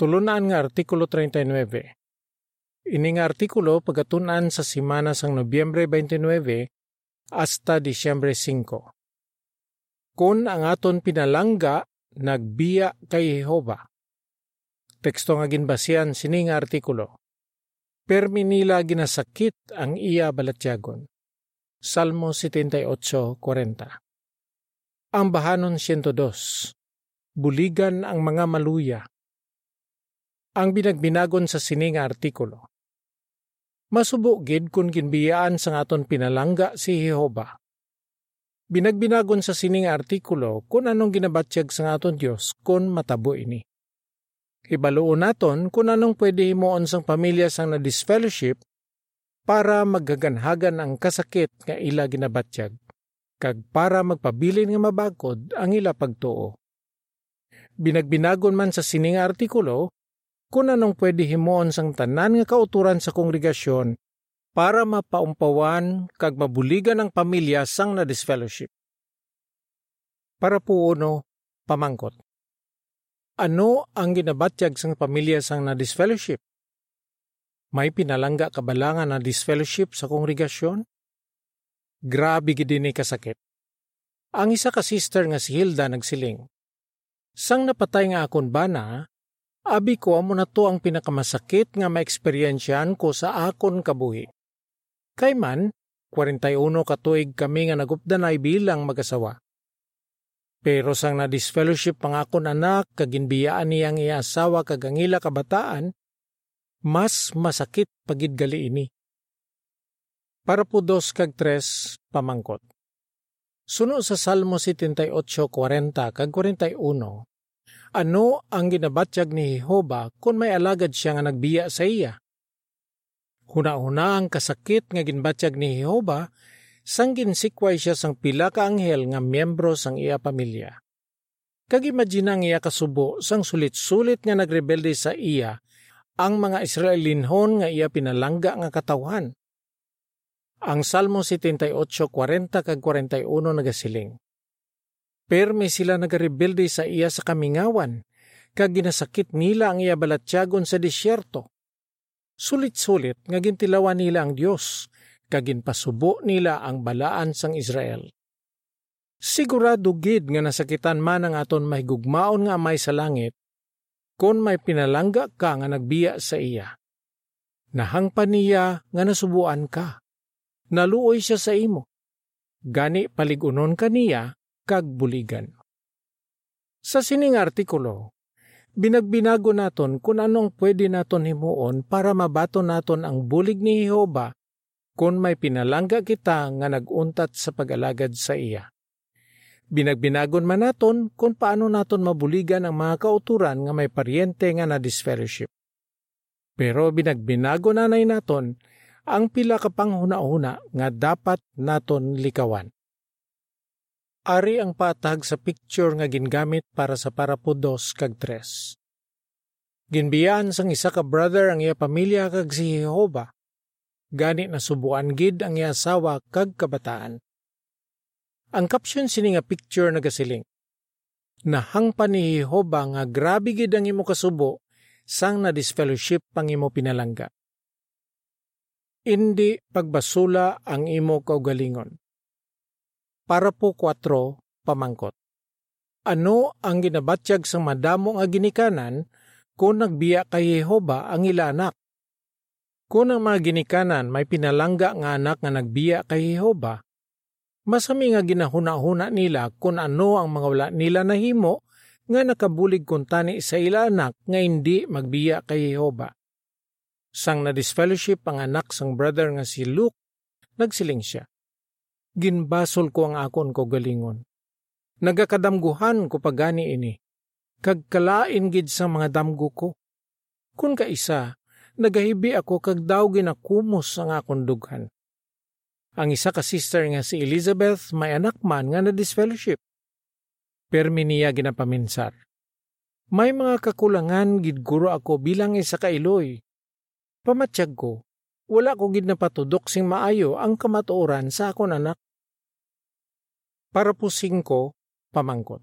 Tulunan nga Artikulo 39. Ini nga artikulo pagatunan sa simana sang Nobyembre 29 hasta Disyembre 5. Kung ang aton pinalangga, nagbiya kay Jehova. Teksto nga ginbasihan sini nga artikulo. Permi nila ginasakit ang iya balatyagon. Salmo 78.40 Ang bahanon 102 Buligan ang mga maluya ang binagbinagon sa sining artikulo. Masubo gid kung ginbiyaan sa aton pinalangga si Jehova. Binagbinagon sa sining artikulo kung anong ginabatsyag sa aton Dios kung matabo ini. Hibaluon naton kung anong pwede himuon sang pamilya sang na disfellowship para maggaganhagan ang kasakit nga ila ginabatsyag kag para magpabilin nga mabagod ang ila pagtuo. Binagbinagon man sa sining artikulo kung anong pwede himuon sang tanan nga kauturan sa kongregasyon para mapaumpawan kag mabuligan ang pamilya sang na disfellowship. Para po uno, pamangkot. Ano ang ginabatyag sang pamilya sang na disfellowship? May pinalangga kabalangan na disfellowship sa kongregasyon? Grabe gid ni kasakit. Ang isa ka sister nga si Hilda nagsiling. Sang napatay nga akon bana, Abi ko amo na to ang pinakamasakit nga maeksperiensyan ko sa akon kabuhi. Kay man, 41 katuig kami nga nagupdanay bilang mag-asawa. Pero sang na disfellowship pang akon anak kaginbiyaan niyang iasawa kagangila kabataan, mas masakit pagid gali ini. Para po dos kag tres pamangkot. Suno sa Salmo 78:40 kag 41, ano ang ginabatyag ni Jehova kung may alagad siya nga nagbiya sa iya? Huna-huna ang kasakit nga ginbatyag ni Jehova sang ginsikway siya sang pila ka anghel nga miyembro sang iya pamilya. Kagimagina ang iya kasubo sang sulit-sulit nga nagrebelde sa iya ang mga Israelinhon nga iya pinalangga nga katawhan. Ang Salmo 78:40 kag 41 nagasiling. Perme sila nagarebelde sa iya sa kamingawan, kag ginasakit nila ang iya balatyagon sa disyerto. Sulit-sulit nga gintilawan nila ang Dios, kag ginpasubo nila ang balaan sang Israel. Sigurado gid nga nasakitan man ang aton mahigugmaon nga amay sa langit, kon may pinalangga ka nga nagbiya sa iya. Nahangpa niya nga nasubuan ka. Naluoy siya sa imo. Gani paligunon ka niya kag buligan. Sa sining artikulo, binagbinago naton kung anong pwede naton himuon para mabato naton ang bulig ni Jehova kung may pinalangga kita nga naguntat sa pag-alagad sa iya. Binagbinagon man naton kung paano naton mabuligan ang mga kauturan nga may paryente nga na disfellowship. Pero binagbinago nanay naton ang pila ka panghuna-huna nga dapat naton likawan. Ari ang patag sa picture nga gingamit para sa parapudos kag tres. Ginbiyaan sang isa ka brother ang iya pamilya kag si Jehova. Gani na subuan gid ang iya asawa kag kabataan. Ang caption sini nga picture nagasiling. Nahangpa ni Jehova nga grabe gid ang imo kasubo sang na disfellowship pang imo pinalangga. Indi pagbasula ang imo kaugalingon para po 4 pamangkot. Ano ang ginabatyag sa madamo nga ginikanan kung nagbiya kay Jehova ang ila anak? Kung ang mga ginikanan may pinalangga nga anak nga nagbiya kay Jehova, masami nga ginahuna-huna nila kung ano ang mga wala nila nahimo nga nakabulig kung tani sa ila anak nga hindi magbiya kay Jehova. Sang na disfellowship ang anak sang brother nga si Luke, nagsiling siya ginbasol ko ang akon ko galingon. Nagakadamguhan ko pagani ini, kag kalain gid sa mga damgo ko. Kun ka isa, nagahibi ako kag daw ginakumos ang akon dughan. Ang isa ka sister nga si Elizabeth may anak man nga na disfellowship. Permi niya ginapaminsar. May mga kakulangan gid guro ako bilang isa ka iloy. Pamatsyag ko, wala ko gid napatudok sing maayo ang kamatuoran sa akon anak. Para po singko, pamangkot.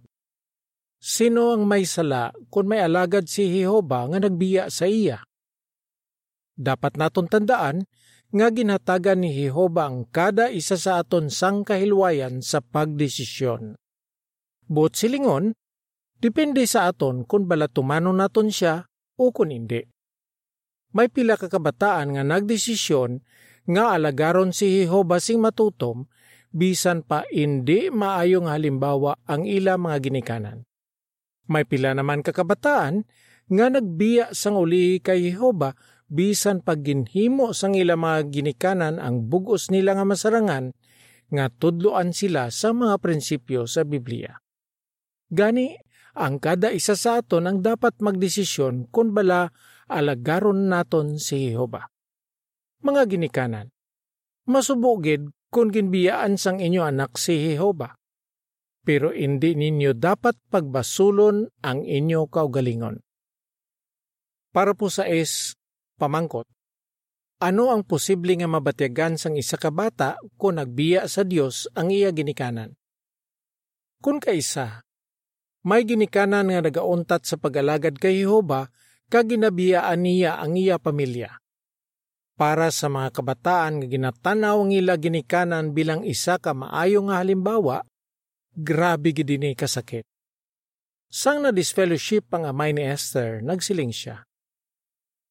Sino ang may sala kung may alagad si Jehova nga nagbiya sa iya? Dapat naton tandaan nga ginhatagan ni Jehova ang kada isa sa aton sang kahilwayan sa pagdesisyon. But silingon, depende sa aton kung balatumano naton siya o kung hindi. May pila ka kabataan nga nagdesisyon nga alagaron si Jehova sing matutom bisan pa hindi maayong halimbawa ang ila mga ginikanan. May pila naman kakabataan nga nagbiya sang uli kay Jehova bisan pagginhimo sang ila mga ginikanan ang bugos nila nga masarangan nga tudloan sila sa mga prinsipyo sa Biblia. Gani, ang kada isa sa aton ang dapat magdesisyon kung bala alagaron naton si Jehova. Mga ginikanan, masubugid kung ginbiyaan sang inyo anak si Jehova pero hindi ninyo dapat pagbasulon ang inyo kaugalingon. Para po sa is, pamangkot. Ano ang posible nga mabatyagan sang isa ka bata kung nagbiya sa Dios ang iya ginikanan? Kung kaisa, may ginikanan nga nagauntat sa pag-alagad kay Jehova kag ginabiyaan niya ang iya pamilya. Para sa mga kabataan nga ginatanaw ang ila ginikanan bilang isa ka maayo nga halimbawa, grabe gidini kasakit. Sang na disfellowship ang amay ni Esther, nagsiling siya.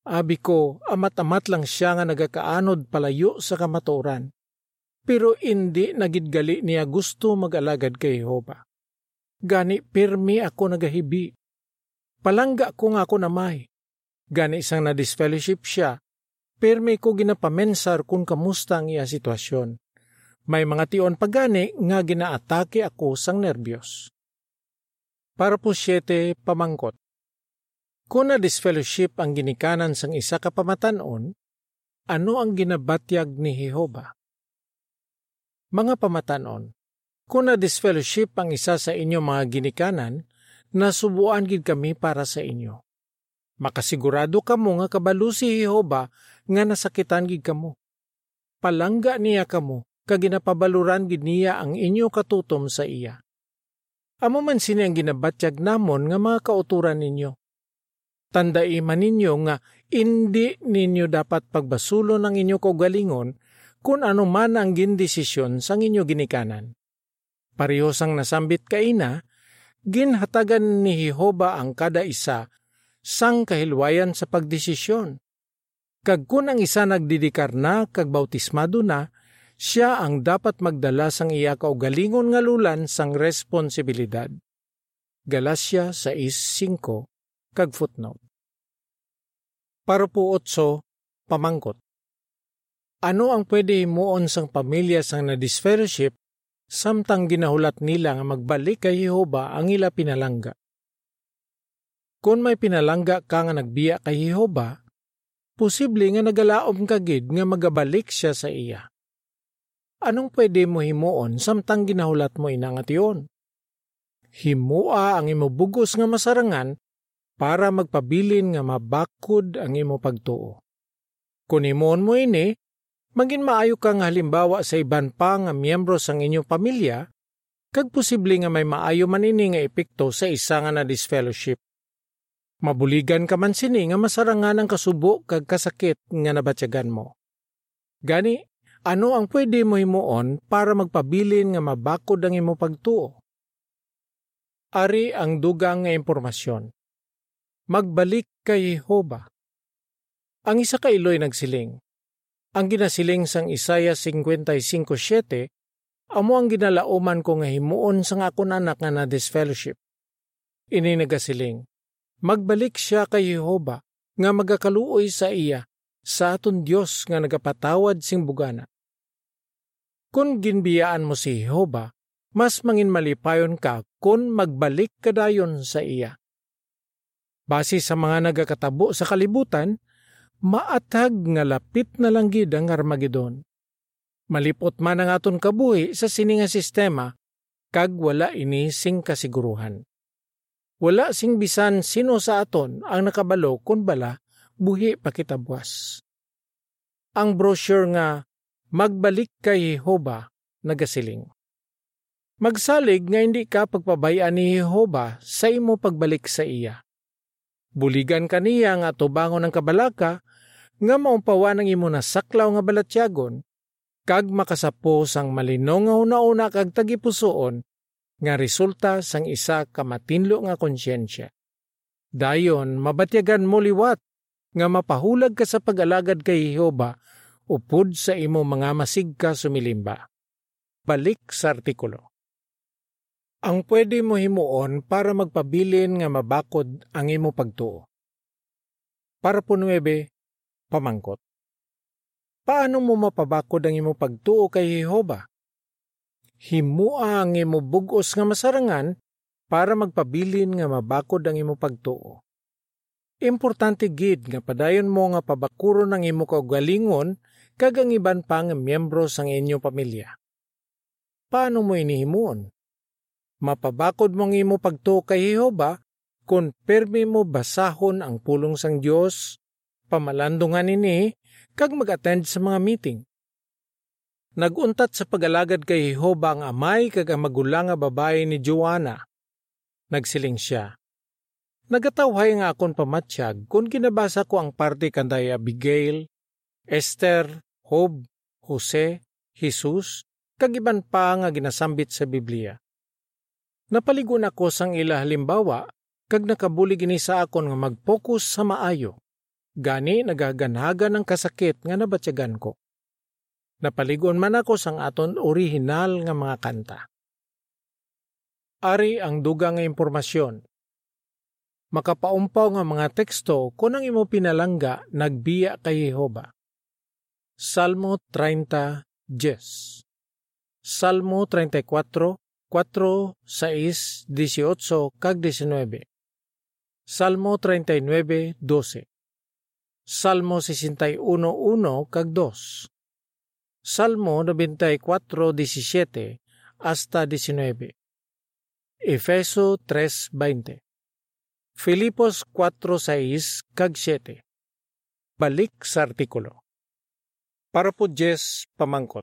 Abi ko, amat-amat lang siya nga nagakaanod palayo sa kamaturan. Pero hindi nagidgali niya gusto mag-alagad kay Jehova. Gani pirmi ako nagahibi. Palangga ko nga ako namay. Gani isang na-disfellowship siya, pirmi ko ginapamensar kung kamusta ang iya sitwasyon. May mga tion pagani nga ginaatake ako sang nervyos. Para po siyete pamangkot. Kung na disfellowship ang ginikanan sang isa ka pamatanon, ano ang ginabatyag ni Jehova? Mga pamatanon, kung na disfellowship ang isa sa inyo mga ginikanan, nasubuan gid kami para sa inyo. Makasigurado kamo nga kabalo si Jehova nga nasakitan gid kamo. Palangga niya kamo kaginapabaluran gid niya ang inyo katutom sa iya. Amo man sini ang ginabatyag namon nga mga kauturan ninyo. Tandai man ninyo nga hindi ninyo dapat pagbasulon ang inyo kaugalingon kung ano man ang gindesisyon sang inyo ginikanan. Parehos ang nasambit kaina, ginhatagan ni Jehova ang kada isa sang kahilwayan sa pagdesisyon. Kag kun ang isa nagdidikar na kag bautismado na, siya ang dapat magdala sang iya kaugalingon nga lulan sang responsibilidad. Galacia 6.5 kag footnote. Para po otso, pamangkot. Ano ang pwede himuon sang pamilya sang na-disfellowship samtang ginahulat nila nga magbalik kay Jehova ang ila pinalangga? Kung may pinalangga ka nga nagbiya kay Jehova, posible nga nagalaom kagid nga magabalik siya sa iya anong pwede mo himuon samtang ginahulat mo inangation? Himua ang imo bugos nga masarangan para magpabilin nga mabakod ang imo pagtuo. Kung himuon mo ini, maging maayo kang halimbawa sa iban pa nga miyembro sang inyong pamilya, kag posible nga may maayo man ini nga epekto sa isa nga na disfellowship. Mabuligan ka man sini nga masarangan ang kasubo kag kasakit nga nabatyagan mo. Gani, ano ang pwede mo himuon para magpabilin nga mabakod ang imo pagtuo? Ari ang dugang nga impormasyon. Magbalik kay Jehova. Ang isa ka iloy nagsiling. Ang ginasiling sang Isaya 55.7, amo ang ginalauman ko nga himuon sang akon anak nga na disfellowship. Ini nagasiling, magbalik siya kay Jehova nga magakaluoy sa iya sa aton Dios nga nagapatawad sing bugana. Kung ginbiyaan mo si Jehova, mas mangin malipayon ka kung magbalik kadayon sa iya. Base sa mga nagakatabo sa kalibutan, maatag nga lapit na lang gid ang Armageddon. Malipot man ang aton kabuhi sa sininga sistema, kag wala ini sing kasiguruhan. Wala sing bisan sino sa aton ang nakabalo kun bala buhi pakitabwas. Ang brochure nga Magbalik kay Jehova nagasiling. Magsalig nga hindi ka pagpabayaan ni Jehova sa imo pagbalik sa iya. Buligan kaniya nga tubangon ng kabalaka nga maumpawa ng imo na saklaw nga balatyagon kag makasapo sang malinong nga una-una kag tagipusoon nga resulta sang isa ka matinlo nga konsyensya. Dayon mabatyagan mo liwat nga mapahulag ka sa pag-alagad kay Jehova upod sa imo mga masigka sumilimba. Balik sa artikulo. Ang pwede mo himuon para magpabilin nga mabakod ang imo pagtuo. Para po nuebe, pamangkot. Paano mo mapabakod ang imo pagtuo kay Jehova? Himua ang imo bugos nga masarangan para magpabilin nga mabakod ang imo pagtuo. Importante gid nga padayon mo nga pabakuro ng imo kaugalingon kag ang iban pang miyembro sang inyong pamilya. Paano mo inihimuon? Mapabakod mong imo pagtuo kay Jehova kung permi mo basahon ang pulong sang Dios, pamalandungan ini, kag mag-attend sa mga meeting. Naguntat sa pag-alagad kay Jehova ang amay kag ang magulang nga babae ni Joanna. Nagsiling siya. Nagatawhay nga akon pamatsyag kung kinabasa ko ang parte kanday Abigail, Esther, Job, Jose, Jesus, kag iban pa nga ginasambit sa Biblia. Napaligon ako sang ila halimbawa, kag nakabulig ini sa akon nga mag-focus sa maayo. Gani nagaganhaga ng kasakit nga nabatyagan ko. Napaligon man ako sang aton orihinal nga mga kanta. Ari ang dugang nga impormasyon. Makapaumpaw nga mga teksto kung ang imo pinalangga nagbiya kay Jehova. Salmo 30, 10 Salmo 34, 4, 6, 18, kag 19. Salmo 39, 12. Salmo 61, 1, kag 2. Salmo 94, 17, hasta 19. Efeso 3, 20. Filipos 4, 6, kag 7. Balik sa artikulo. Para po Jess pamangkot.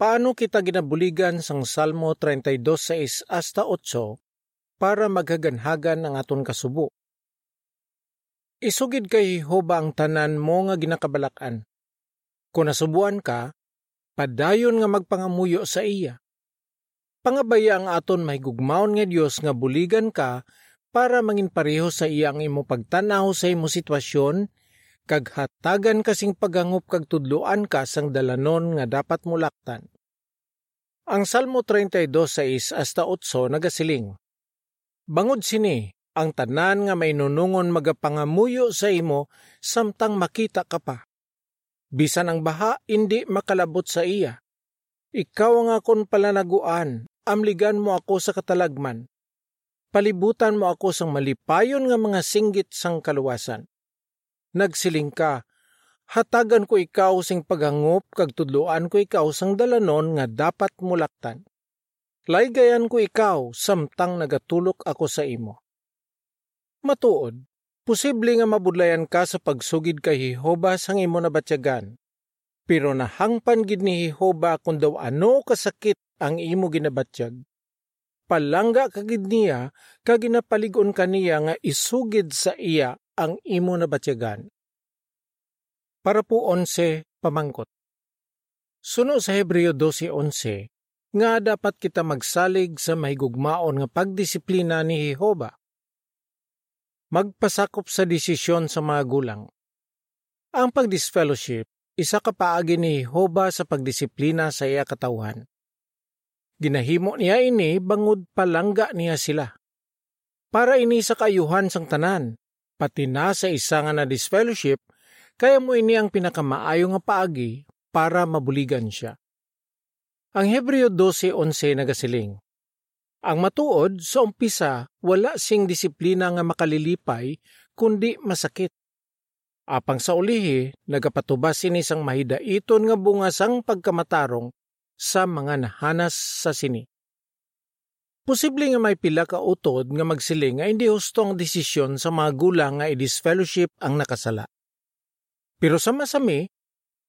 Paano kita ginabuligan sang Salmo 32:6 hasta 8 para maghaganhagan ang aton kasubo? Isugid kay Jehova ang tanan mo nga ginakabalakan. Kung nasubuan ka, padayon nga magpangamuyo sa iya. Pangabaya ang aton mahigugmaon nga Dios nga buligan ka para mangin pareho sa iya ang imo pagtanaw sa imo sitwasyon kag hatagan kasing pagangup kag tudloan ka sang dalanon nga dapat mulaktan. Ang Salmo 32:6 hasta 8 nagasiling. Bangod sini ang tanan nga may nunungon magapangamuyo sa imo samtang makita ka pa. Bisan ang baha indi makalabot sa iya. Ikaw ang akon palanaguan, amligan mo ako sa katalagman. Palibutan mo ako sang malipayon nga mga singgit sang kaluwasan nagsiling ka, hatagan ko ikaw sing paghangop kag tudloan ko ikaw sang dalanon nga dapat mulaktan. Laygayan ko ikaw samtang nagatulok ako sa imo. Matuod, posible nga mabudlayan ka sa pagsugid kay Jehova sang imo nabatyagan. Pero nahangpan gid ni Jehova kung daw ano kasakit ang imo ginabatyag. Palangga kagid niya kag ginapaligon kaniya nga isugid sa iya ang imo na batyagan. Para po 11 pamangkot. Suno sa Hebreo 12.11 nga dapat kita magsalig sa mahigugmaon nga pagdisiplina ni Jehova. Magpasakop sa desisyon sa mga gulang. Ang pagdisfellowship, isa ka paagi ni Jehova sa pagdisiplina sa iya katawhan. Ginahimo niya ini bangod palangga niya sila. Para ini sa kayuhan sang tanan, pati na sa isa nga na disfellowship, kaya mo ini ang pinakamaayo nga paagi para mabuligan siya. Ang Hebreo 12.11 nagasiling, Ang matuod sa umpisa wala sing disiplina nga makalilipay kundi masakit. Apang sa ulihi, nagapatubas sini sang mahidaiton nga bungasang pagkamatarong sa mga nahanas sa sini. Posible nga may pila ka utod nga magsiling nga hindi husto ang desisyon sa mga gulang nga i-disfellowship ang nakasala. Pero sa masami,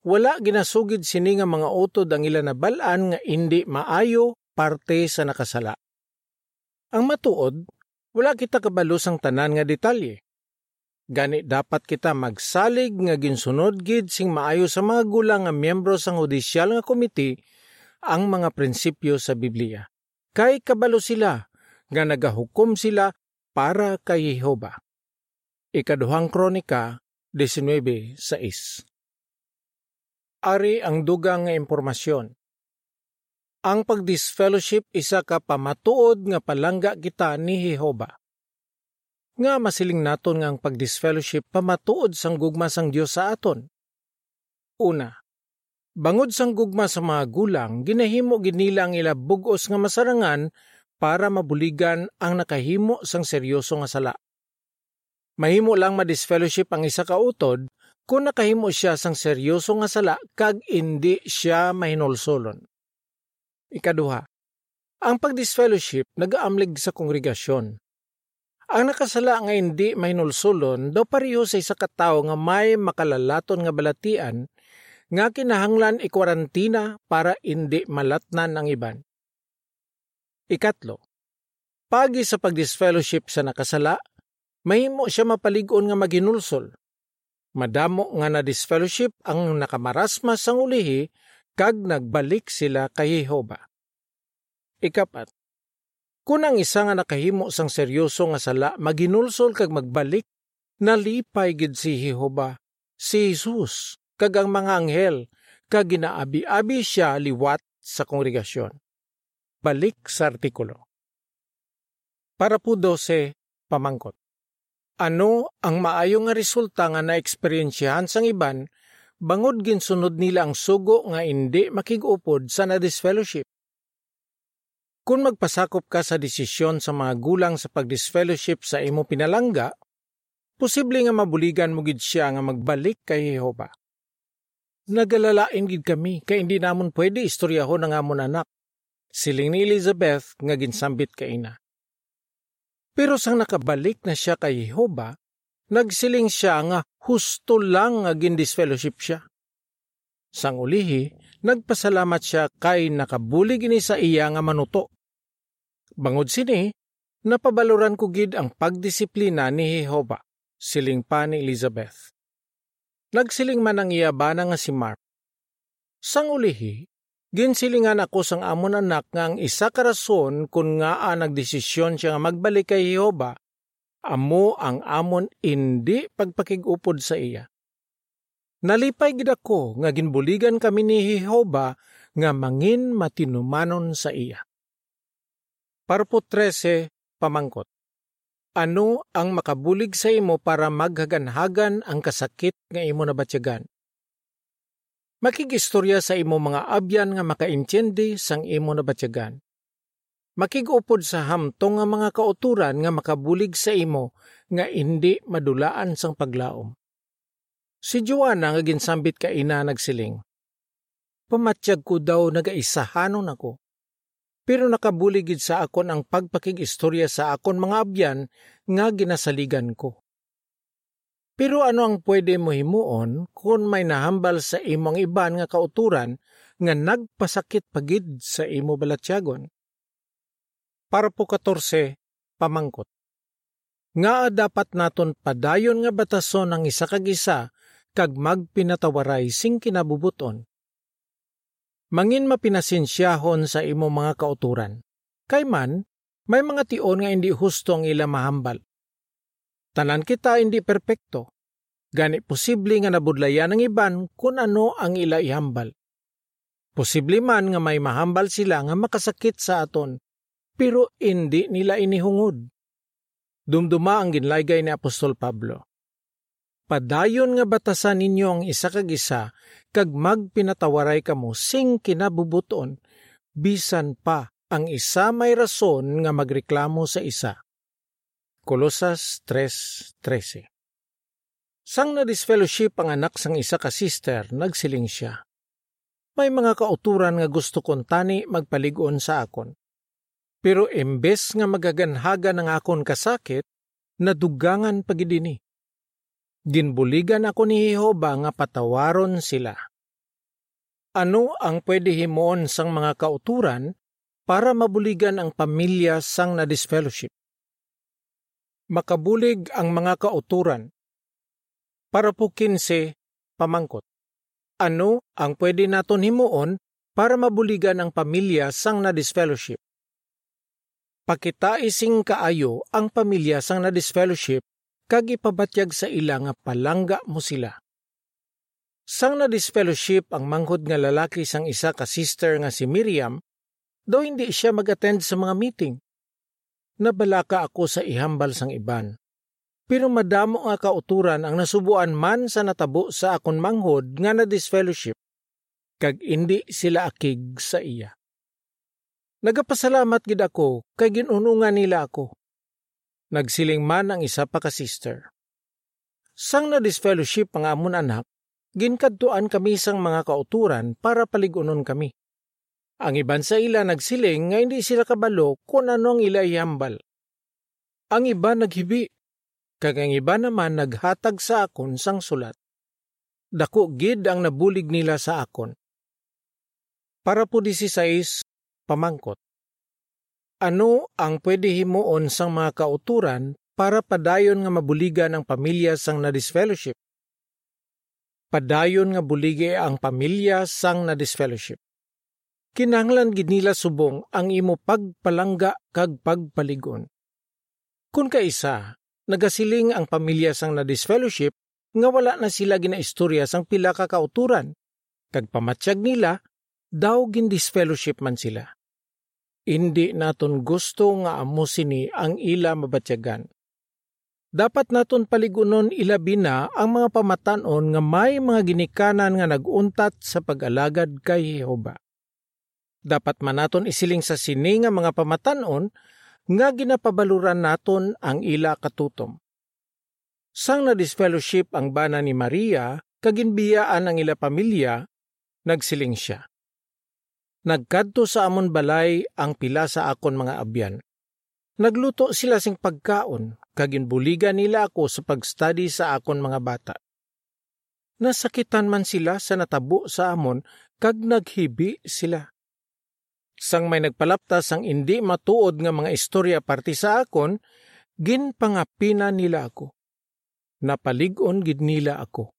wala ginasugid sini nga mga utod ang ilan na balaan nga hindi maayo parte sa nakasala. Ang matuod, wala kita kabalo sang tanan nga detalye. Gani dapat kita magsalig nga ginsunod gid sing maayo sa mga gulang nga miyembro sang hudisyal nga komite ang mga prinsipyo sa Biblia. Kay kabalo sila nga nagahukom sila para kay Jehova. Ikaduhang Kronika 19.6 Ari ang dugang nga impormasyon. Ang pagdisfellowship isa ka pamatuod nga palangga kita ni Jehova. Nga masiling naton nga ang pagdisfellowship pamatuod sang gugma sang Dios sa aton. Una, bangod sang gugma sa mga gulang, ginahimo ginila ang ila bugos nga masarangan para mabuligan ang nakahimo sang seryoso nga sala. Mahimo lang ma-disfellowship ang isa ka utod kung nakahimo siya sang seryoso nga sala kag indi siya mahinolsolon. Ikaduha, ang pagdisfellowship nagaamlig sa kongregasyon. Ang nakasala nga hindi mahinulsulon daw pareho sa isa ka tawo nga may makalalaton nga balatian nga kinahanglan ikwarantina para hindi malatnan ang iban. Ikatlo, pagi sa pagdisfellowship sa nakasala, mahimo siya mapaligon nga maginulsol. Madamo nga na disfellowship ang nakamarasmas sang ulihi kag nagbalik sila kay Jehova. Ikapat, kung ang isa nga nakahimo sang seryoso nga sala maginulsol kag magbalik, nalipay gid si Jehova, si Jesus, kag ang mga anghel, kag ginaabi-abi siya liwat sa kongregasyon balik sa artikulo. Para po 12, pamangkot. Ano ang maayo nga resulta nga na-eksperyensyahan sang iban bangod ginsunod nila ang sugo nga hindi makigupod sa na-disfellowship? Kung magpasakop ka sa desisyon sa mga gulang sa pag-disfellowship sa imo pinalangga, posible nga mabuligan mo gid siya nga magbalik kay Jehova. Nagalalain gid kami kay hindi namon pwede istoryahon ang amon anak siling ni Elizabeth nga ginsambit kay ina. Pero sang nakabalik na siya kay Jehova, nagsiling siya nga husto lang nga gindisfellowship siya. Sang ulihi, nagpasalamat siya kay nakabulig ini sa iya nga manuto. Bangod sini, napabaloran ko gid ang pagdisiplina ni Jehova, siling pa ni Elizabeth. Nagsiling man ang iya bana nga si Mark. Sang ulihi, Ginsilingan ako sang amon anak nga ang isa ka rason kung nga nagdesisyon siya nga magbalik kay Jehova, amo ang amon indi pagpakigupod sa iya. Nalipay gid ako nga ginbuligan kami ni Jehova nga mangin matinumanon sa iya. Parpo 13, pamangkot. Ano ang makabulig sa imo para maghaganhagan ang kasakit nga imo nabatyagan? Makigistorya sa imo mga abyan nga makaintindi sang imo na batyagan. Makigupod sa hamtong nga mga kauturan nga makabulig sa imo nga hindi madulaan sang paglaom. Si Joanna nga ginsambit ka ina nagsiling. Pamatsyag ko daw nagaisahanon ako. Pero nakabuligid sa akon ang pagpakigistorya sa akon mga abyan nga ginasaligan ko. Pero ano ang pwede mo himuon kung may nahambal sa imong iban nga kauturan nga nagpasakit pagid sa imo balatyagon? Para po 14, pamangkot. Nga dapat naton padayon nga batason ang isa kag isa kag magpinatawaray sing kinabubuton. Mangin mapinasinsyahon sa imo mga kauturan. Kay man, may mga tion nga hindi husto ang ila mahambal. Tanan kita hindi perpekto. Gani posible nga nabudlayan ng iban kung ano ang ila ihambal. Posible man nga may mahambal sila nga makasakit sa aton, pero hindi nila inihungod. Dumduma ang ginlaygay ni Apostol Pablo. Padayon nga batasan ninyo ang isa kag isa, kag magpinatawaray kamo sing kinabubuton, bisan pa ang isa may rason nga magreklamo sa isa. Kolosas 3.13 Sang na-disfellowship ang anak sang isa ka sister, nagsiling siya. May mga kauturan nga gusto kong tani magpaligon sa akon. Pero embes nga magaganhaga ng akon kasakit, nadugangan pagidini. Ginbuligan ako ni Jehova nga patawaron sila. Ano ang pwede himoon sang mga kauturan para mabuligan ang pamilya sang na disfellowship. Makabulig ang mga kauturan. Para po kinse, pamangkot. Ano ang pwede naton himuon para mabuligan ang pamilya sang na disfellowship? Pakita ising kaayo ang pamilya sang na disfellowship kag ipabatyag sa ila nga palangga mo sila. Sang na disfellowship ang manghod nga lalaki sang isa ka sister nga si Miriam, do hindi siya mag-attend sa mga meeting. Nabalaka ako sa ihambal sang iban. Pero madamo nga kauturan ang nasubuan man sa natabo sa akon manghod nga na disfellowship, kag hindi sila akig sa iya. Nagapasalamat gid ako kay ginunungan nila ako. Nagsiling man ang isa pa ka sister. Sang na disfellowship ang amon anak, ginkadtuan kami sang mga kauturan para paligunon kami. Ang iban sa ila nagsiling nga hindi sila kabalo kung ano ang ila ihambal. Ang iba naghibi, kag ang iba naman naghatag sa akon sang sulat. Dako gid ang nabulig nila sa akon. Para po 16, pamangkot. Ano ang pwede himuon sang mga kauturan para padayon nga mabuligan ang pamilya sang na disfellowship? padayon nga bulige ang pamilya sang na disfellowship. Kinahanglan gid nila subong ang imo pagpalangga kag pagpaligon. Kung kaisa, nagasiling ang pamilya sang na disfellowship nga wala na sila ginaistorya sang pila ka kauturan, kag pamatsyag nila, daw gin disfellowship man sila. Hindi naton gusto nga amo sini ang ila mabatyagan dapat naton paligunon ilabi na ang mga pamatanon nga may mga ginikanan nga naguntat sa pag-alagad kay Jehova. Dapat man naton isiling sa sini nga mga pamatanon nga ginapabaluran naton ang ila katutom. Sang na disfellowship ang bana ni Maria, kaginbiyaan ang ila pamilya, nagsiling siya. Nagkadto sa amon balay ang pila sa akon mga abyan. Nagluto sila sing pagkaon, kaginbuligan nila ako sa pagstudy sa akon mga bata. Nasakitan man sila sa natabo sa amon, kag naghibi sila. Sang may nagpalaptas ang hindi matuod nga mga istorya parti sa akon, ginpangapina nila ako. Napaligon gid nila ako.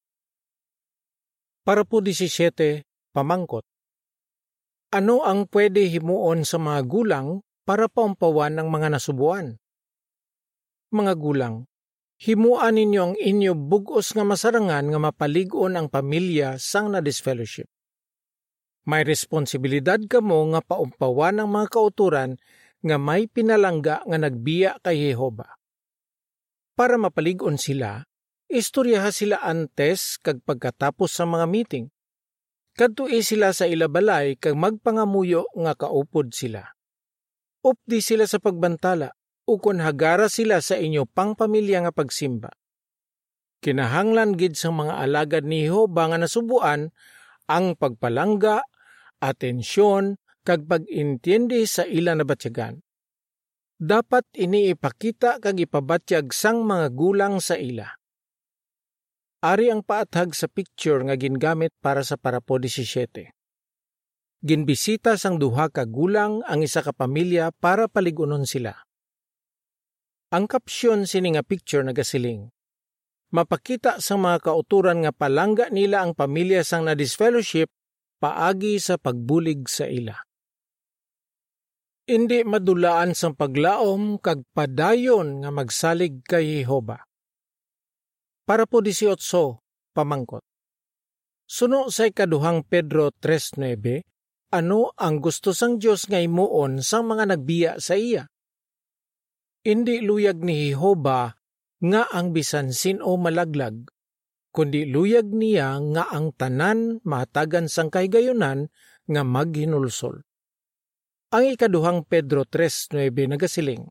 Para po 17, pamangkot. Ano ang pwede himuon sa mga gulang para paumpawan ng mga nasubuan. Mga gulang, himuan ninyo ang inyo bugos nga masarangan nga mapaligon ang pamilya sang na disfellowship. May responsibilidad kamo nga paumpawan ng mga kauturan nga may pinalangga nga nagbiya kay Jehova. Para mapaligon sila, istoryaha sila antes kag pagkatapos sa mga meeting. Kadtui sila sa ilabalay kag magpangamuyo nga kaupod sila updi sila sa pagbantala, ukon hagara sila sa inyo pangpamilya nga pagsimba. Kinahanglan gid sa mga alagad ni Jehova nga nasubuan ang pagpalangga, atensyon, kag pag-intindi sa ila na batyagan. Dapat iniipakita kag ipabatyag sang mga gulang sa ila. Ari ang paathag sa picture nga gingamit para sa parapo 17 ginbisita sang duha ka gulang ang isa ka pamilya para paligunon sila. Ang kapsyon sini nga picture nagasiling. Mapakita sa mga kauturan nga palangga nila ang pamilya sang na disfellowship paagi sa pagbulig sa ila. Hindi madulaan sang paglaom kag padayon nga magsalig kay Jehova. Para po 18, pamangkot. Suno sa ikaduhang Pedro 3.9, ano ang gusto sang Diyos nga imuon sang mga nagbiya sa iya. Hindi luyag ni Jehova nga ang bisan sino malaglag, kundi luyag niya nga ang tanan matagan sang kahigayunan nga maghinulsol. Ang ikaduhang Pedro 3.9 nagasiling,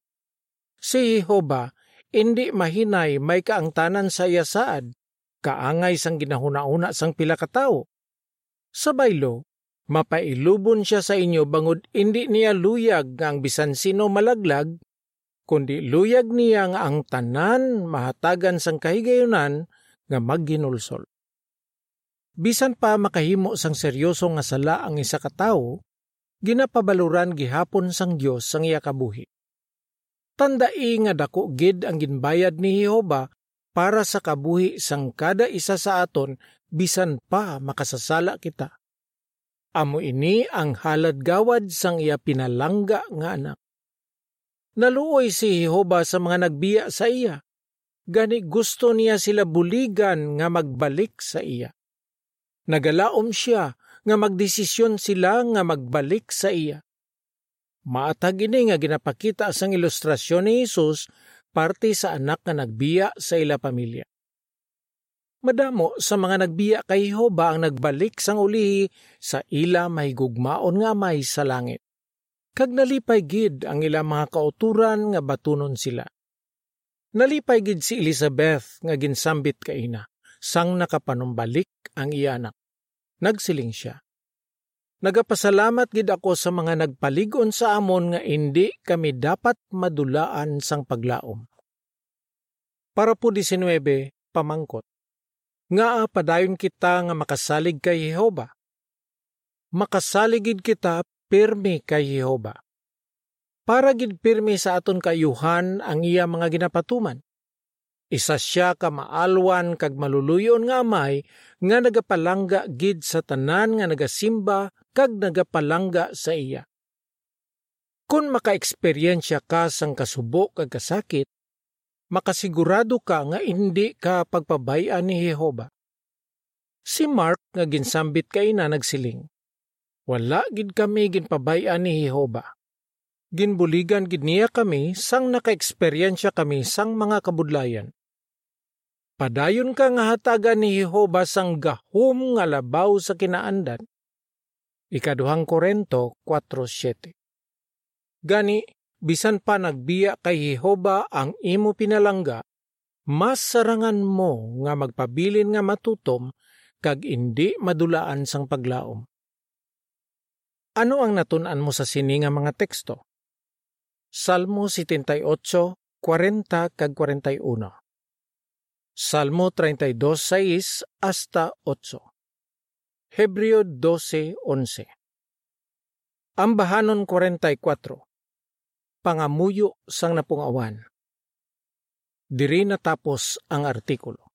Si Jehova, hindi mahinay may kaangtanan sa iya saad, kaangay sang ginahuna-una sang pila ka tao. Sa baylo, mapailubon siya sa inyo bangod hindi niya luyag nga ang bisan sino malaglag, kundi luyag niya nga ang tanan mahatagan sang kahigayunan nga magginulsol. Bisan pa makahimo sang seryoso nga sala ang isa ka tawo, ginapabaluran gihapon sang Dios sang iya kabuhi. Tandai nga dako gid ang ginbayad ni Jehova para sa kabuhi sang kada isa sa aton bisan pa makasasala kita. Amo ini ang halad gawad sang iya pinalangga nga anak. Naluoy si Jehova sa mga nagbiya sa iya. Gani gusto niya sila buligan nga magbalik sa iya. Nagalaom siya nga magdesisyon sila nga magbalik sa iya. Maatag ini nga ginapakita sang ilustrasyon ni Jesus parte sa anak nga nagbiya sa ila pamilya. Madamo sa mga nagbiya kay Jehova ang nagbalik sang ulihi sa ila mahigugmaon nga may sa langit. Kag nalipay gid ang ila mga kauturan nga batunon sila. Nalipay gid si Elizabeth nga ginsambit kaina, sang nakapanumbalik ang iya anak. Nagsiling siya. Nagapasalamat gid ako sa mga nagpaligon sa amon nga indi kami dapat madulaan sang paglaom. Para po 19, pamangkot. Nga padayon kita nga makasalig kay Jehova. Makasaligid kita pirmi kay Jehova. Para gid pirmi sa aton kayuhan ang iya mga ginapatuman. Isa siya ka maalwan kag maluluyon nga amay nga nagapalangga gid sa tanan nga nagasimba kag nagapalangga sa iya. Kung maka-eksperyensya ka sang kasubo kag kasakit, makasigurado ka nga hindi ka pagpabayaan ni Jehova. Si Mark nga ginsambit kay na nagsiling. Wala gid kami ginpabayaan ni Jehova. Ginbuligan gid niya kami sang naka-eksperyensya kami sang mga kabudlayan. Padayon ka nga hatagan ni Jehova sang gahom nga labaw sa kinaandan. Ikaduhang Korento 4.7 Gani, bisan pa nagbiya kay Jehova ang imo pinalangga, mas sarangan mo nga magpabilin nga matutom kag indi madulaan sang paglaom. Ano ang natunan mo sa sini nga mga teksto? Salmo 78, 40 kag 41. Salmo 32.6 hasta 8. Hebreo 12.11. Ambahanon 44. Pangamuyo sang napungawan. Diri natapos ang artikulo.